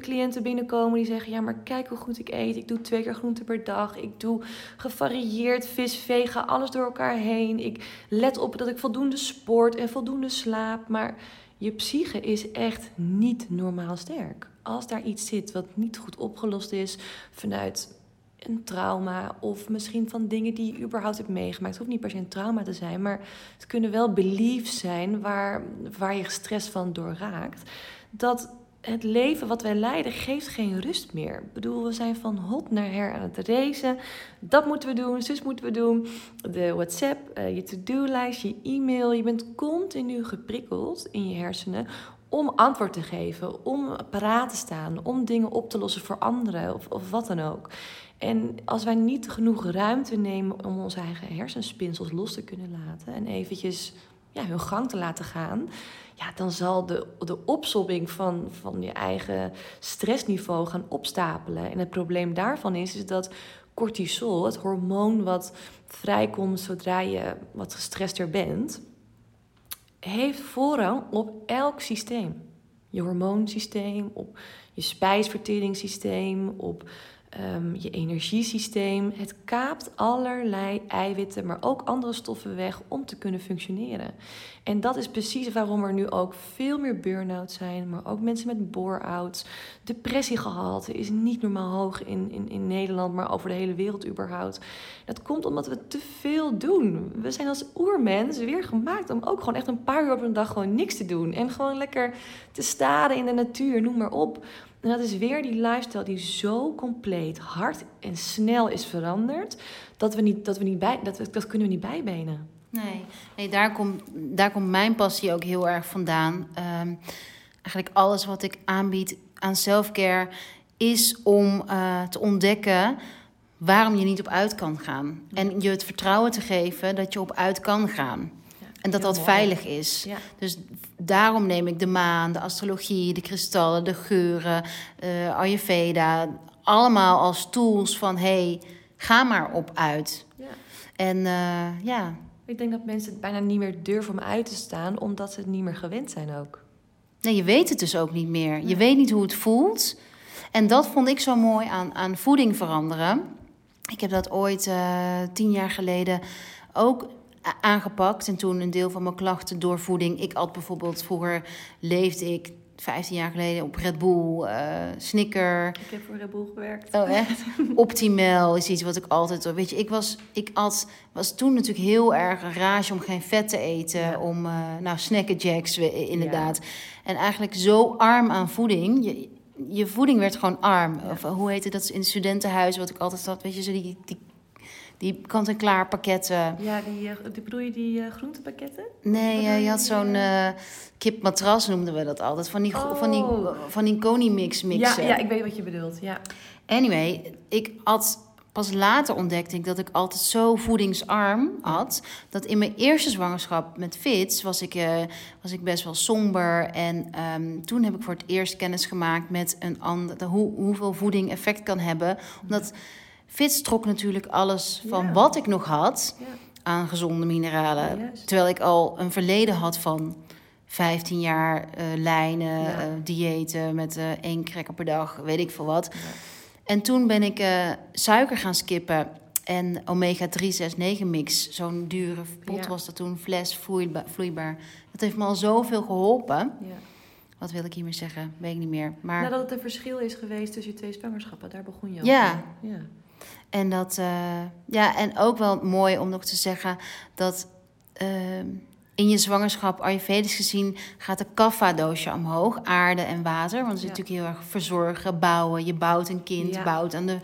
cliënten binnenkomen die zeggen... ja, maar kijk hoe goed ik eet. Ik doe twee keer groente per dag. Ik doe gevarieerd vis, vega, alles door elkaar heen. Ik let op dat ik voldoende sport en voldoende slaap. Maar je psyche is echt niet normaal sterk. Als daar iets zit wat niet goed opgelost is vanuit een trauma of misschien van dingen die je überhaupt hebt meegemaakt. Het hoeft niet per se een trauma te zijn, maar het kunnen wel beliefs zijn waar, waar je stress van doorraakt. Dat het leven wat wij leiden geeft geen rust meer. Ik bedoel, we zijn van hot naar her aan het racen. Dat moeten we doen, zus moeten we doen. De WhatsApp, uh, je to-do-lijst, je e-mail. Je bent continu geprikkeld in je hersenen om antwoord te geven, om paraat te staan, om dingen op te lossen voor anderen of, of wat dan ook. En als wij niet genoeg ruimte nemen om onze eigen hersenspinsels los te kunnen laten en eventjes ja, hun gang te laten gaan, ja, dan zal de, de opsobbing van, van je eigen stressniveau gaan opstapelen. En het probleem daarvan is, is dat cortisol, het hormoon wat vrijkomt zodra je wat gestrester bent, heeft voorrang op elk systeem. Je hormoonsysteem, op je spijsverteringssysteem, op um, je energiesysteem. Het kaapt allerlei eiwitten, maar ook andere stoffen weg om te kunnen functioneren. En dat is precies waarom er nu ook veel meer burn-out zijn, maar ook mensen met bore-outs. Depressiegehalte is niet normaal hoog in, in, in Nederland, maar over de hele wereld überhaupt. Dat komt omdat we te veel doen. We zijn als oermens weer gemaakt om ook gewoon echt een paar uur op een dag gewoon niks te doen. En gewoon lekker te staren in de natuur, noem maar op. En dat is weer die lifestyle die zo compleet hard en snel is veranderd, dat, we niet, dat, we niet bij, dat, dat kunnen we niet bijbenen. Nee, nee daar, komt, daar komt mijn passie ook heel erg vandaan. Um, eigenlijk alles wat ik aanbied aan selfcare is om uh, te ontdekken waarom je niet op uit kan gaan. En je het vertrouwen te geven dat je op uit kan gaan. En dat dat mooi. veilig is. Ja. Dus daarom neem ik de maan, de astrologie, de kristallen, de geuren, eh, Ayurveda. Allemaal als tools van hey, ga maar op uit. ja. En eh, ja, Ik denk dat mensen het bijna niet meer durven om uit te staan, omdat ze het niet meer gewend zijn ook. nee, je weet het dus ook niet meer. Je weet niet hoe het voelt. En dat vond ik zo mooi aan, aan voeding veranderen. Ik heb dat ooit eh, tien jaar geleden ook aangepakt. En toen een deel van mijn klachten door voeding. Ik at bijvoorbeeld, vroeger leefde ik 15 jaar geleden op Red Bull, eh Snicker. Ik heb voor Red Bull gewerkt. Oh, echt? Optimal is iets wat ik altijd... Weet je, ik was, ik at, was toen natuurlijk heel erg een rage om geen vet te eten. Ja. Om, eh nou, snackjacks we- inderdaad. En eigenlijk zo arm aan voeding. Je, je voeding werd gewoon arm. Ja. Of hoe heette dat in het studentenhuis, wat ik altijd had. Weet je, zo die, die, die kant-en-klaar pakketten. Ja, die, eh, die bedoel je die eh, groentepakketten? Nee, eh, je had zo'n kipmatras, noemden we dat altijd. Van die, go- van die, Oh. van die Koni-mix mixen. Ja, ja, ik weet wat je bedoelt. Ja. Anyway, ik had pas later ontdekte ik dat ik altijd zo voedingsarm had. Dat in mijn eerste zwangerschap met Fits was ik, was ik best wel somber. En ehm, toen heb ik voor het eerst kennis gemaakt met een ander, de, hoe, hoeveel voeding effect kan hebben. Omdat Fits trok natuurlijk alles van Ja. wat ik nog had Ja. aan gezonde mineralen. Ja, terwijl ik al een verleden had van 15 jaar eh, lijnen, eh, diëten met eh, één cracker per dag, weet ik veel wat. En toen ben ik suiker gaan skippen en omega 369 mix. Zo'n dure pot was dat toen, fles vloeibaar, vloeibaar. Dat heeft me al zoveel geholpen. Ja. Wat wil ik hiermee zeggen? Weet ik niet meer. Maar, Nou, dat het een verschil is geweest tussen je twee zwangerschappen, daar begon je al Ja. mee. ja. En dat, eh, ja, en ook wel mooi om nog te zeggen dat ehm, in je zwangerschap, ayurvedisch gezien, gaat de kapha-dosha omhoog, aarde en water. Want het is Ja. natuurlijk heel erg verzorgen, bouwen. Je bouwt een kind, Ja. bouwt aan de,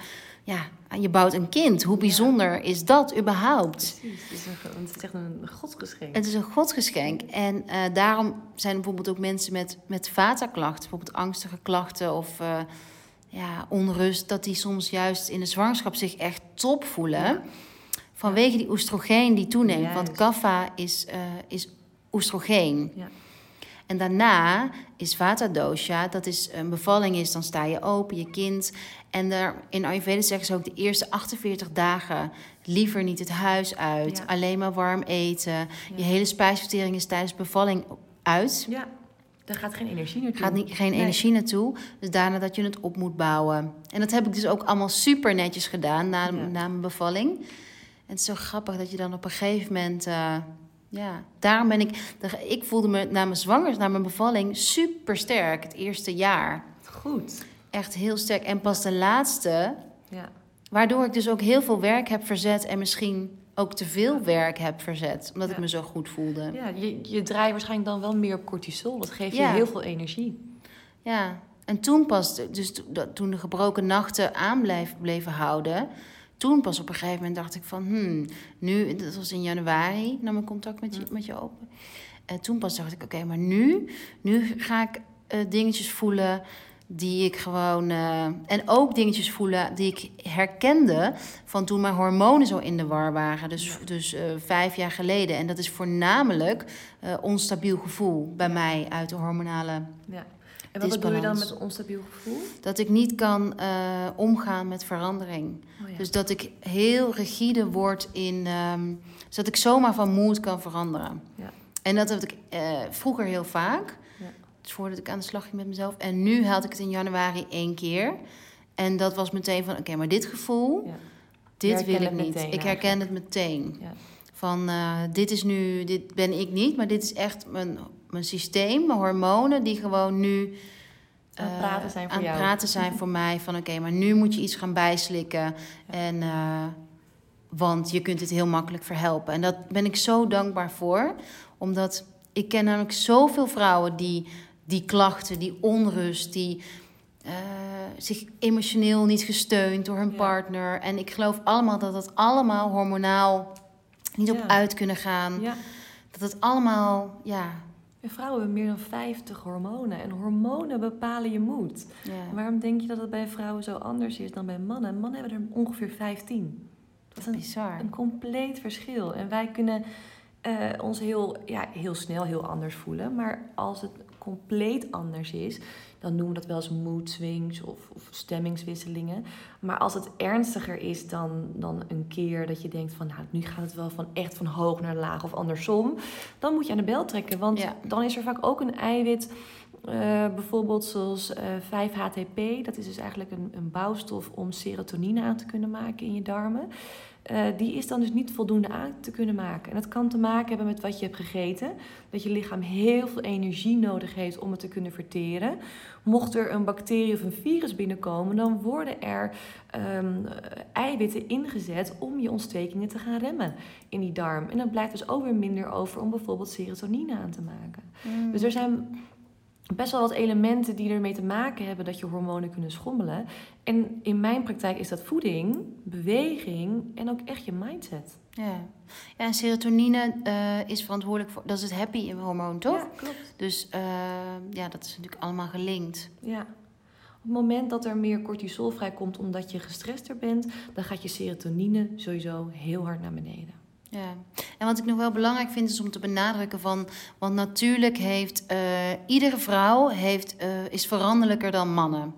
ja, je bouwt een kind. Hoe bijzonder is dat überhaupt? Precies. Het is, een, het is echt een godsgeschenk. Het is een godsgeschenk. En eh, daarom zijn bijvoorbeeld ook mensen met, met vata-klachten, bijvoorbeeld angstige klachten of eh, ja, onrust, dat die soms juist in de zwangerschap zich echt top voelen. Ja. Vanwege die oestrogeen die toeneemt. Want kapha is, eh, is oestrogeen. Ja. En daarna is vata dosha, dat is een bevalling is, dan sta je open, je kind. En daar, in Ayurveda zeggen ze ook de eerste 48 dagen liever niet het huis uit. Ja. Alleen maar warm eten. Je hele spijsvertering is tijdens bevalling uit. ja, daar gaat geen energie naartoe. Gaat niet, geen Nee. energie naartoe. Dus daarna dat je het op moet bouwen. En dat heb ik dus ook allemaal super netjes gedaan na, Ja. na mijn bevalling. En het is zo grappig dat je dan op een gegeven moment... eh, ja, daarom ben ik... Ik voelde me na mijn zwangers, na mijn bevalling super sterk het eerste jaar. Goed. Echt heel sterk. En pas de laatste, Ja. waardoor ik dus ook heel veel werk heb verzet... en misschien ook te veel werk heb verzet. Omdat ik me zo goed voelde. Ja, je, je draait waarschijnlijk dan wel meer op cortisol. Dat geeft Ja. je heel veel energie. Ja, en toen pas, dus toen de gebroken nachten aan bleven houden, toen pas op een gegeven moment dacht ik van, hmm, nu, dat was in januari, nam mijn contact met je, met je open. En toen pas dacht ik, oké, maar nu, nu ga ik eh, dingetjes voelen die ik gewoon, eh, en ook dingetjes voelen die ik herkende van toen mijn hormonen zo in de war waren, dus, dus eh, vijf jaar geleden. En dat is voornamelijk eh, onstabiel gevoel bij mij uit de hormonale Ja. En wat bedoel je dan met onstabiel gevoel? dat ik niet kan omgaan met verandering. Oh, ja. Dus dat ik heel rigide word in. ehm, zodat ik zomaar van moed kan veranderen. Ja. En dat had ik vroeger heel vaak. Dus voordat ik aan de slag ging met mezelf. En nu had ik het in januari één keer. En dat was meteen van: oké, maar dit gevoel, Ja. dit wil ik niet. meteen ik herken het meteen. Ja. Van eh, dit is nu, dit ben ik niet, maar dit is echt mijn, mijn systeem, mijn hormonen, die gewoon nu Aan het eh, praten zijn voor aan jou. praten zijn voor mij. Van oké, maar nu moet je iets gaan bijslikken. En, eh, want je kunt het heel makkelijk verhelpen. En daar ben ik zo dankbaar voor. Omdat ik ken namelijk zoveel vrouwen die die klachten, die onrust, die eh, zich emotioneel niet gesteund door hun Ja. partner. En ik geloof allemaal dat dat allemaal hormonaal niet op uit kunnen gaan. Ja. Dat het allemaal, ja, En vrouwen hebben meer dan 50 hormonen. En hormonen bepalen je moed. waarom denk je dat het bij vrouwen zo anders is dan bij mannen? Mannen hebben er ongeveer 15. Dat is een, bizar. een compleet verschil. En wij kunnen eh, ons heel, ja, heel snel heel anders voelen. Maar als het compleet anders is, dan noemen we dat wel eens mood swings of, of stemmingswisselingen. Maar als het ernstiger is dan, dan een keer dat je denkt van nou, nu gaat het wel van echt van hoog naar laag of andersom, dan moet je aan de bel trekken. Want Ja. dan is er vaak ook een eiwit, eh, bijvoorbeeld zoals eh 5-HTP. Dat is dus eigenlijk een, een bouwstof om serotonine aan te kunnen maken in je darmen. Eh, die is dan dus niet voldoende aan te kunnen maken. En dat kan te maken hebben met wat je hebt gegeten. Dat je lichaam heel veel energie nodig heeft om het te kunnen verteren. Mocht er een bacterie of een virus binnenkomen, dan worden er ehm, eiwitten ingezet om je ontstekingen te gaan remmen in die darm. En dan blijft dus ook weer minder over om bijvoorbeeld serotonine aan te maken. Mm. Dus er zijn best wel wat elementen die ermee te maken hebben dat je hormonen kunnen schommelen. En in mijn praktijk is dat voeding, beweging en ook echt je mindset. Ja. ja, en serotonine eh, is verantwoordelijk voor... Dat is het happy hormoon, toch? Ja, klopt. Dus eh, ja, dat is natuurlijk allemaal gelinkt. Ja. Op het moment dat er meer cortisol vrijkomt omdat je gestrester bent, dan gaat je serotonine sowieso heel hard naar beneden. Ja, en wat ik nog wel belangrijk vind is om te benadrukken van, want natuurlijk heeft eh, iedere vrouw heeft, eh, is veranderlijker dan mannen.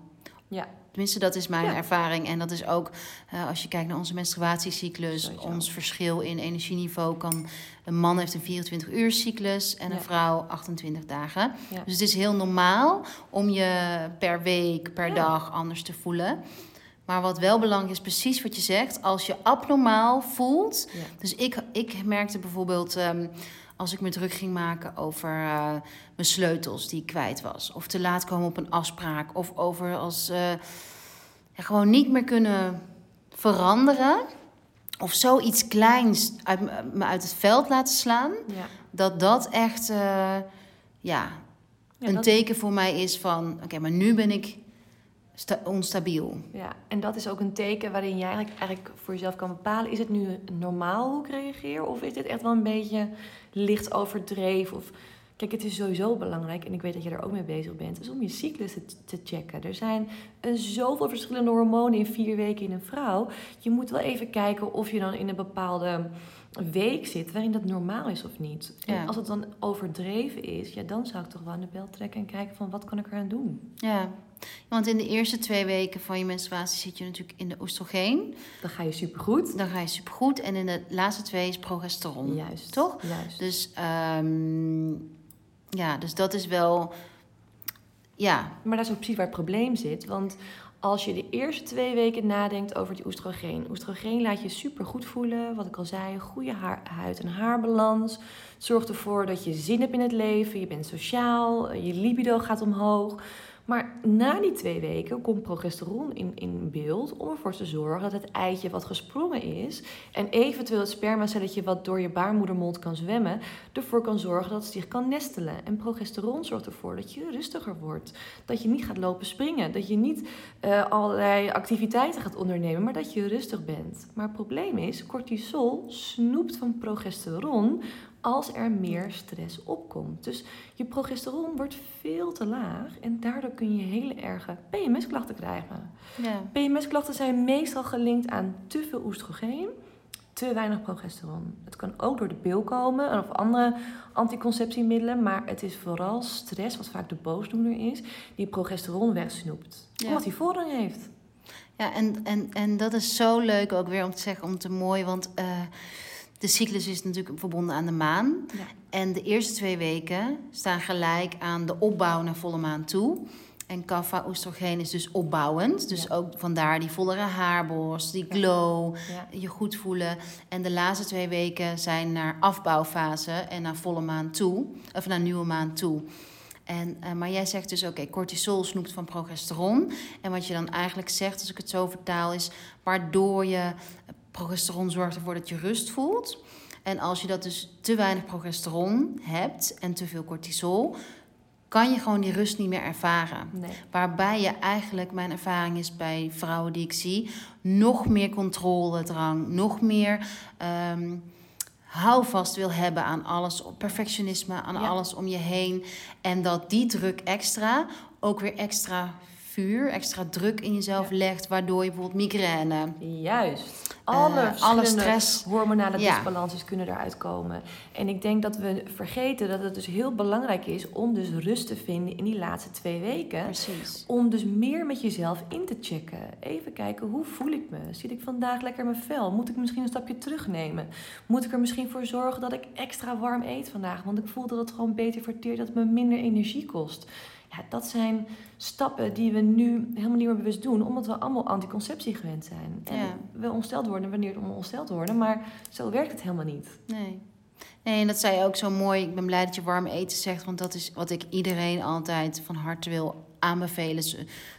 Ja. Tenminste, dat is mijn Ja. ervaring. En dat is ook, eh, als je kijkt naar onze menstruatiecyclus, Sowieso. ons verschil in energieniveau kan... Een man heeft een 24 uur cyclus en een vrouw 28 dagen. Ja. Dus het is heel normaal om je per week, per dag anders te voelen. Maar wat wel belangrijk is, precies wat je zegt, als je abnormaal voelt... Ja. Dus ik, ik merkte bijvoorbeeld ehm, als ik me druk ging maken over eh, mijn sleutels die ik kwijt was. Of te laat komen op een afspraak. Of over als eh, ja, gewoon niet meer kunnen veranderen. Of zoiets kleins uit, me- uit het veld laten slaan. Ja. Dat dat echt eh, ja, een dat- teken voor mij is van... Oké, maar nu ben ik onstabiel. Ja, en dat is ook een teken waarin jij eigenlijk, eigenlijk voor jezelf kan bepalen: is het nu normaal hoe ik reageer? Of is dit echt wel een beetje licht overdreven? Of, kijk, het is sowieso belangrijk, en ik weet dat je er ook mee bezig bent, is om je cyclus te, te checken. Er zijn eh, zoveel verschillende hormonen in vier weken in een vrouw. Je moet wel even kijken of je dan in een bepaalde week zit waarin dat normaal is of niet. En als het dan overdreven is, ja, dan zou ik toch wel aan de bel trekken en kijken van wat kan ik eraan doen. Ja, want in de eerste twee weken van je menstruatie zit je natuurlijk in de oestrogeen. Dan ga je supergoed. Dan ga je supergoed. En in de laatste twee is progesteron. Juist. Toch? Juist. Dus, ehm, ja, dus dat is wel... Ja, Maar dat is ook precies waar het probleem zit. Want als je de eerste twee weken nadenkt over die oestrogeen. Oestrogeen laat je super goed voelen. Wat ik al zei, goede haar, huid- en haarbalans. Zorgt ervoor dat je zin hebt in het leven. Je bent sociaal. Je libido gaat omhoog. Maar na die twee weken komt progesteron in, in beeld om ervoor te zorgen dat het eitje wat gesprongen is en eventueel het spermacelletje wat door je baarmoedermond kan zwemmen, ervoor kan zorgen dat het zich kan nestelen. En progesteron zorgt ervoor dat je rustiger wordt. Dat je niet gaat lopen springen. Dat je niet eh, allerlei activiteiten gaat ondernemen, maar dat je rustig bent. Maar het probleem is, cortisol snoept van progesteron als er meer stress opkomt. Dus je progesteron wordt veel te laag en daardoor kun je hele erge PMS-klachten krijgen. ja. PMS-klachten zijn meestal gelinkt aan te veel oestrogeen, te weinig progesteron. Het kan ook door de pil komen of andere anticonceptiemiddelen, maar het is vooral stress, wat vaak de boosdoener is, die progesteron wegsnoept. Ja. Omdat hij voorrang heeft. Ja, en, en, en dat is zo leuk ook weer om te zeggen, om te mooi. Want eh, de cyclus is natuurlijk verbonden aan de maan. Ja. En de eerste twee weken staan gelijk aan de opbouw naar volle maan toe. En kaffa oestrogeen is dus opbouwend. Dus Ja. ook vandaar die vollere haarborst, die glow, Ja. je goed voelen. En de laatste twee weken zijn naar afbouwfase en naar volle maan toe. Of naar nieuwe maan toe. En, eh, maar jij zegt dus, oké, cortisol snoept van progesteron. En wat je dan eigenlijk zegt, als ik het zo vertaal, is waardoor je progesteron zorgt ervoor dat je rust voelt. En als je dat dus te weinig progesteron hebt en te veel cortisol, kan je gewoon die rust niet meer ervaren. Nee. Waarbij je eigenlijk, mijn ervaring is bij vrouwen die ik zie, nog meer controledrang, nog meer ehm houvast wil hebben aan alles, perfectionisme, aan Ja. alles om je heen. En dat die druk extra ook weer extra extra druk in jezelf legt, waardoor je bijvoorbeeld migraine. Juist. Alle, Eh, alle stress. hormonale Ja. disbalances kunnen eruit komen. En ik denk dat we vergeten dat het dus heel belangrijk is om dus rust te vinden in die laatste twee weken. Precies. Om dus meer met jezelf in te checken. Even kijken, hoe voel ik me? Zit ik vandaag lekker in mijn vel? Moet ik misschien een stapje terugnemen? Moet ik er misschien voor zorgen dat ik extra warm eet vandaag? Want ik voel dat het gewoon beter verteert, dat het me minder energie kost. Ja, dat zijn stappen die we nu helemaal niet meer bewust doen, omdat we allemaal anticonceptie gewend zijn. En Ja. we ongesteld worden wanneer we ongesteld worden, maar zo werkt het helemaal niet. Nee. Nee, en dat zei je ook zo mooi. Ik ben blij dat je warm eten zegt, want dat is wat ik iedereen altijd van harte wil aanbevelen. Dus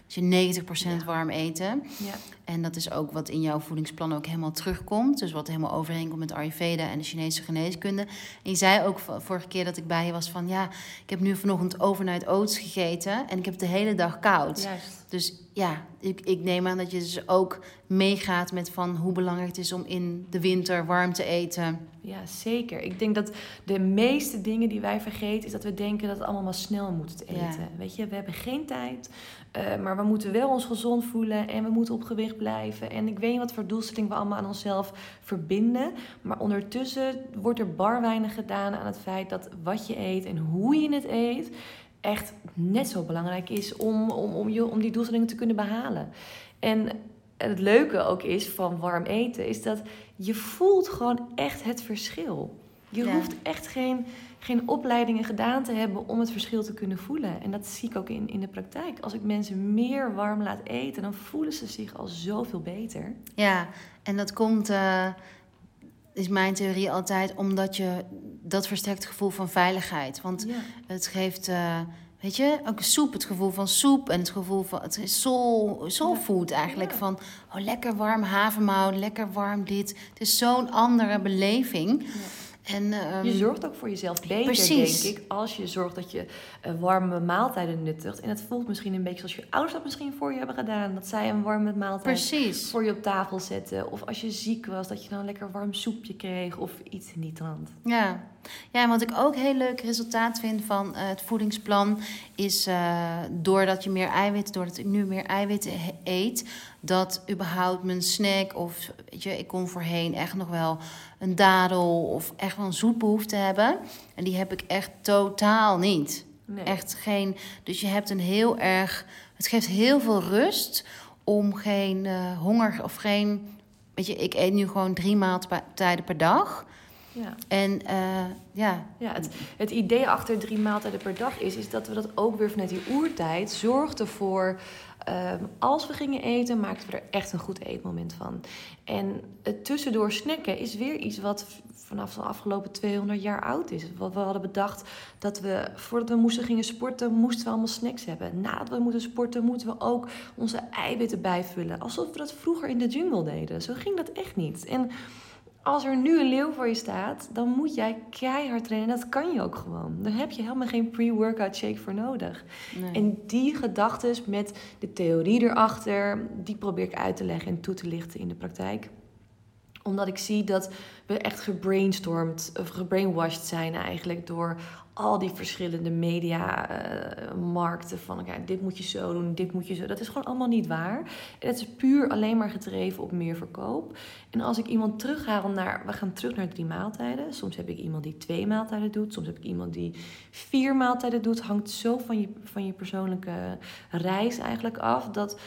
je 90% Ja. warm eten. Ja. En dat is ook wat in jouw voedingsplan ook helemaal terugkomt. Dus wat helemaal overeenkomt met Ayurveda en de Chinese geneeskunde. En je zei ook vorige keer dat ik bij je was van... ja, ik heb nu vanochtend overnight oats gegeten... en ik heb de hele dag koud. Juist. Dus ja, ik, ik neem aan dat je dus ook meegaat met van hoe belangrijk het is om in de winter warm te eten. Ja, zeker. Ik denk dat de meeste dingen die wij vergeten, is dat we denken dat het allemaal maar snel moet eten. Ja. Weet je, we hebben geen tijd, eh, maar we moeten wel ons gezond voelen en we moeten op gewicht blijven. En ik weet niet wat voor doelstelling we allemaal aan onszelf verbinden. Maar ondertussen wordt er bar weinig gedaan aan het feit dat wat je eet en hoe je het eet echt net zo belangrijk is om, om, om, je, om die doelstellingen te kunnen behalen. En het leuke ook is van warm eten, is dat je voelt gewoon echt het verschil. Je Ja. hoeft echt geen, geen opleidingen gedaan te hebben om het verschil te kunnen voelen. En dat zie ik ook in, in de praktijk. Als ik mensen meer warm laat eten, dan voelen ze zich al zoveel beter. Ja, en dat komt, eh, is mijn theorie altijd, omdat je dat versterkt gevoel van veiligheid. Want Ja. het geeft, eh, weet je, ook soep, het gevoel van soep en het gevoel van, het is soul, soul food eigenlijk. Ja. Van, oh lekker warm havermout, lekker warm dit. Het is zo'n andere beleving. En, ehm, Je zorgt ook voor jezelf beter, Precies. denk ik, als je zorgt dat je eh, warme maaltijden nuttigt. En het voelt misschien een beetje zoals je ouders dat misschien voor je hebben gedaan. Dat zij een warme maaltijd Precies. voor je op tafel zetten. Of als je ziek was, dat je dan een lekker warm soepje kreeg of iets in die trant. Ja. Ja, en wat ik ook heel leuk resultaat vind van eh, het voedingsplan is eh, doordat je meer eiwit, doordat ik nu meer eiwitten eet, dat überhaupt mijn snack of weet je, ik kon voorheen echt nog wel een dadel of echt wel een zoetbehoefte hebben en die heb ik echt totaal niet. Nee. Echt geen. Dus je hebt een heel erg. Het geeft heel veel rust om geen eh, honger of geen. Weet je, ik eet nu gewoon drie maaltijden per dag. Ja. En eh, ja, Ja, het, het idee achter drie maaltijden per dag is, is dat we dat ook weer vanuit die oertijd zorgden voor. ehm, als we gingen eten, maakten we er echt een goed eetmoment van. En het tussendoor snacken is weer iets wat vanaf de afgelopen 200 jaar oud is. Wat we hadden bedacht dat we voordat we moesten gingen sporten, moesten we allemaal snacks hebben. Nadat we moeten sporten, moeten we ook onze eiwitten bijvullen. Alsof we dat vroeger in de jungle deden. Zo ging dat echt niet. En als er nu een leeuw voor je staat, dan moet jij keihard trainen. Dat kan je ook gewoon. Daar heb je helemaal geen pre-workout shake voor nodig. nee. En die gedachtes met de theorie erachter, die probeer ik uit te leggen en toe te lichten in de praktijk omdat ik zie dat we echt gebrainstormd of gebrainwashed zijn eigenlijk door al die verschillende media-markten. van oké, dit moet je zo doen, dit moet je zo. Dat is gewoon allemaal niet waar. En het is puur alleen maar gedreven op meer verkoop. En als ik iemand terughaal naar, we gaan terug naar drie maaltijden. Soms heb ik iemand die twee maaltijden doet. Soms heb ik iemand die vier maaltijden doet. Hangt zo van je, van je persoonlijke reis eigenlijk af. Dat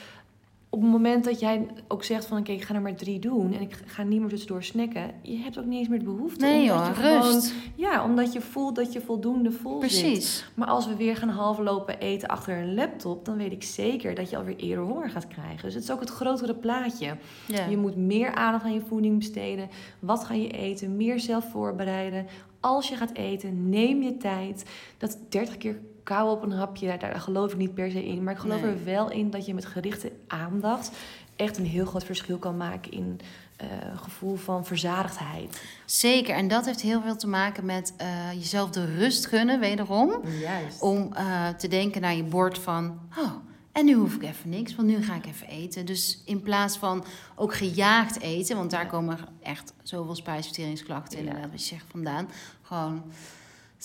op het moment dat jij ook zegt van... oké, ik ga er maar drie doen... en ik ga niet meer tussendoor snacken... je hebt ook niet eens meer de behoefte. nee omdat joh, je gewoon- rust. ja, omdat je voelt dat je voldoende vol zit. Precies. Maar als we weer gaan halve lopen eten achter een laptop... dan weet ik zeker dat je alweer eerder honger gaat krijgen. Dus het is ook het grotere plaatje. Ja. Je moet meer aandacht aan je voeding besteden. Wat ga je eten? Meer zelf voorbereiden. Als je gaat eten, neem je tijd. Dat 30 keer kauwen op een hapje, daar, daar geloof ik niet per se in. Maar ik geloof Nee. er wel in dat je met gerichte aandacht... echt een heel groot verschil kan maken in eh, gevoel van verzadigdheid. Zeker. En dat heeft heel veel te maken met eh, jezelf de rust gunnen, wederom. Juist. Om eh, te denken naar je bord van... Oh, en nu hoef ik even niks, want nu ga ik even eten. Dus in plaats van ook gejaagd eten... want daar Ja. komen echt zoveel spijsverteringsklachten Ja. inderdaad, wat je zegt, vandaan. Gewoon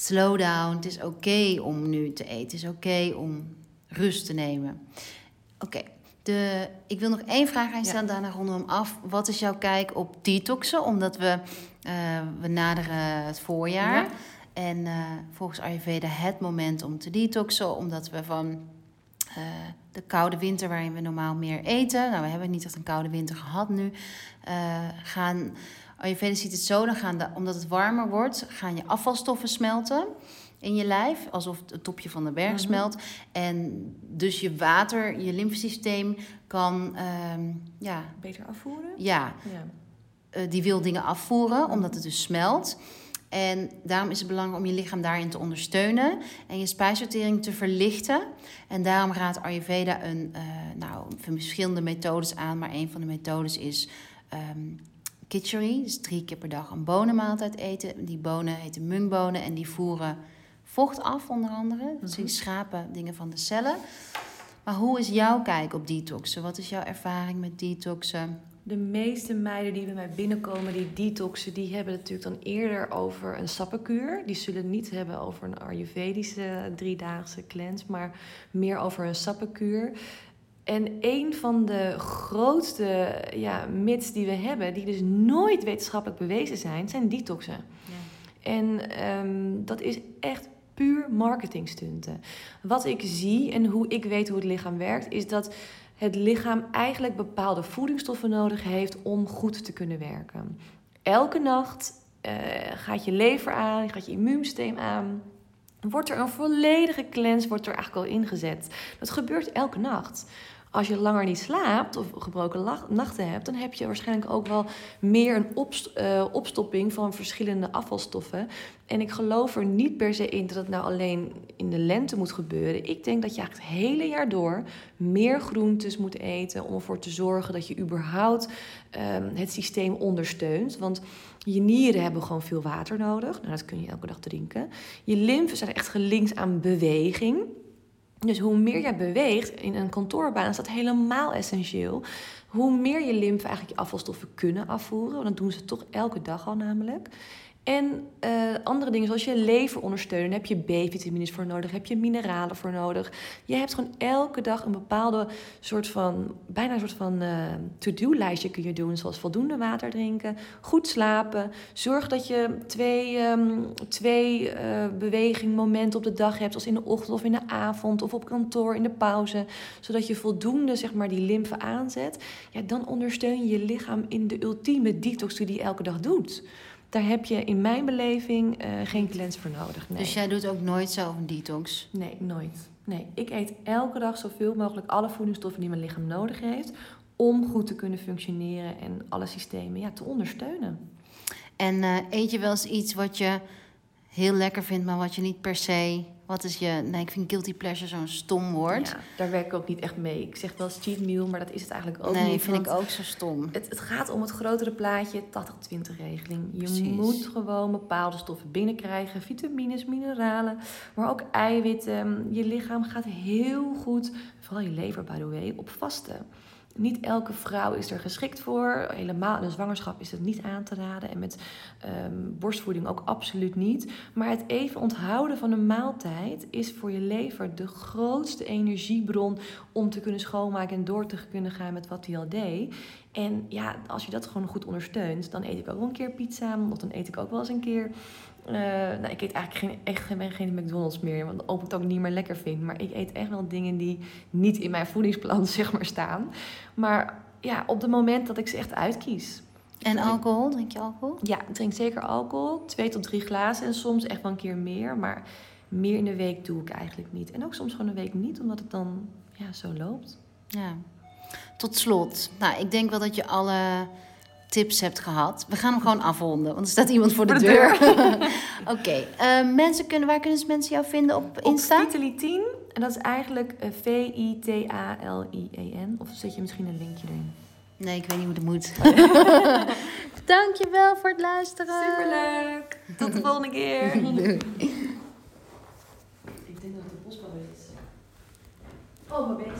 slow down. Het is oké om nu te eten. Het is oké om rust te nemen. Oké. De, ik wil nog één vraag aan je stellen, daarna ronden we hem af. Wat is jouw kijk op detoxen? Omdat we, eh, we naderen het voorjaar. Ja. En eh, volgens Ayurveda het moment om te detoxen. Omdat we van eh, de koude winter waarin we normaal meer eten... Nou, we hebben niet echt een koude winter gehad nu. eh, gaan, Ayurveda ziet het zo, dan gaan de, omdat het warmer wordt... gaan je afvalstoffen smelten in je lijf. Alsof het topje van de berg Mhm. smelt. En dus je water, je lymfesysteem kan... ehm, ja, Beter afvoeren? ja, Ja. eh, die wil dingen afvoeren, omdat het dus smelt. En daarom is het belangrijk om je lichaam daarin te ondersteunen en je spijsvertering te verlichten. En daarom raadt Ayurveda een, eh, nou, verschillende methodes aan, maar een van de methodes is ehm kitchery, dus drie keer per dag een bonenmaaltijd eten. Die bonen heten mungbonen en die voeren vocht af, onder andere. Dus die Mhm. schrapen dingen van de cellen. Maar hoe is jouw kijk op detoxen? Wat is jouw ervaring met detoxen? De meeste meiden die bij mij binnenkomen, die detoxen, die hebben het natuurlijk dan eerder over een sappenkuur. Die zullen het niet hebben over een Ayurvedische driedaagse cleanse, maar meer over een sappenkuur. En een van de grootste ja, myths die we hebben, die dus nooit wetenschappelijk bewezen zijn, zijn detoxen. En ehm, dat is echt puur marketingstunten. Wat ik zie en hoe ik weet hoe het lichaam werkt, is dat het lichaam eigenlijk bepaalde voedingsstoffen nodig heeft om goed te kunnen werken. Elke nacht eh, gaat je lever aan, gaat je immuunsysteem aan. Wordt er een volledige cleanse, wordt er eigenlijk al ingezet. Dat gebeurt elke nacht. Als je langer niet slaapt of gebroken nachten hebt, dan heb je waarschijnlijk ook wel meer een eh, opstopping van verschillende afvalstoffen. En ik geloof er niet per se in dat het nou alleen in de lente moet gebeuren. Ik denk dat je eigenlijk het hele jaar door meer groentes moet eten om ervoor te zorgen dat je überhaupt ehm, het systeem ondersteunt. Want je nieren hebben gewoon veel water nodig. Nou, dat kun je elke dag drinken. Je lymfen zijn echt gelinkt aan beweging. Dus hoe meer jij beweegt in een kantoorbaan is dat helemaal essentieel. Hoe meer je lymfe eigenlijk je afvalstoffen kunnen afvoeren. Want dat doen ze toch elke dag al namelijk. En eh, andere dingen zoals je lever ondersteunen. Heb je B-vitamines voor nodig. Heb je mineralen voor nodig. Je hebt gewoon elke dag een bepaalde soort van... bijna een soort van eh, to-do-lijstje kun je doen. Zoals voldoende water drinken. Goed slapen. Zorg dat je twee, ehm, twee eh, bewegingmomenten op de dag hebt. Zoals in de ochtend of in de avond. Of op kantoor in de pauze. Zodat je voldoende zeg maar, die lymfe aanzet. Ja, dan ondersteun je je lichaam in de ultieme detox die die elke dag doet. Daar heb je in mijn beleving eh, geen cleanse voor nodig. Nee. Dus jij doet ook nooit zelf een detox? nee, nooit. Nee, ik eet elke dag zoveel mogelijk alle voedingsstoffen die mijn lichaam nodig heeft. Om goed te kunnen functioneren en alle systemen ja, te ondersteunen. En eh, eet je wel eens iets wat je heel lekker vindt, maar wat je niet per se... Wat is je... Nee, ik vind guilty pleasure zo'n stom woord. Ja, daar werk ik ook niet echt mee. Ik zeg wel eens cheat meal, maar dat is het eigenlijk ook nee, niet. vind ik ook zo stom. Het, het gaat om het grotere plaatje, 80-20 regeling. Je Precies. moet gewoon bepaalde stoffen binnenkrijgen. Vitamines, mineralen, maar ook eiwitten. Je lichaam gaat heel goed, vooral je lever by the way, op vasten. Niet elke vrouw is er geschikt voor. Helemaal een zwangerschap is het niet aan te raden. En met ehm, borstvoeding ook absoluut niet. Maar het even onthouden van een maaltijd is voor je lever de grootste energiebron om te kunnen schoonmaken en door te kunnen gaan met wat hij al deed. En ja, als je dat gewoon goed ondersteunt, dan eet ik ook wel een keer pizza. Of dan eet ik ook wel eens een keer. Eh, nou, ik eet eigenlijk geen, echt geen, geen McDonald's meer, want ook het ook niet meer lekker vind. Maar ik eet echt wel dingen die niet in mijn voedingsplan zeg maar, staan. Maar ja, op het moment dat ik ze echt uitkies. En alcohol? Drink je alcohol? Ja, ik drink zeker alcohol. Twee tot drie glazen en soms echt wel een keer meer. Maar meer in de week doe ik eigenlijk niet. En ook soms gewoon een week niet, omdat het dan ja, zo loopt. Ja. Tot slot. Nou, ik denk wel dat je alle tips hebt gehad. We gaan hem gewoon afronden, want er staat iemand voor de, Voor de deur. Oké. eh, mensen kunnen, waar kunnen mensen jou vinden op Insta? Op Vitali 10. En dat is eigenlijk eh, V-I-T-A-L-I-E-N. Of zet je misschien een linkje erin. Nee, ik weet niet hoe het moet. Dankjewel voor het luisteren. Superleuk! Tot de volgende keer! Ik denk dat het de bosbouw is. Oh, mijn been.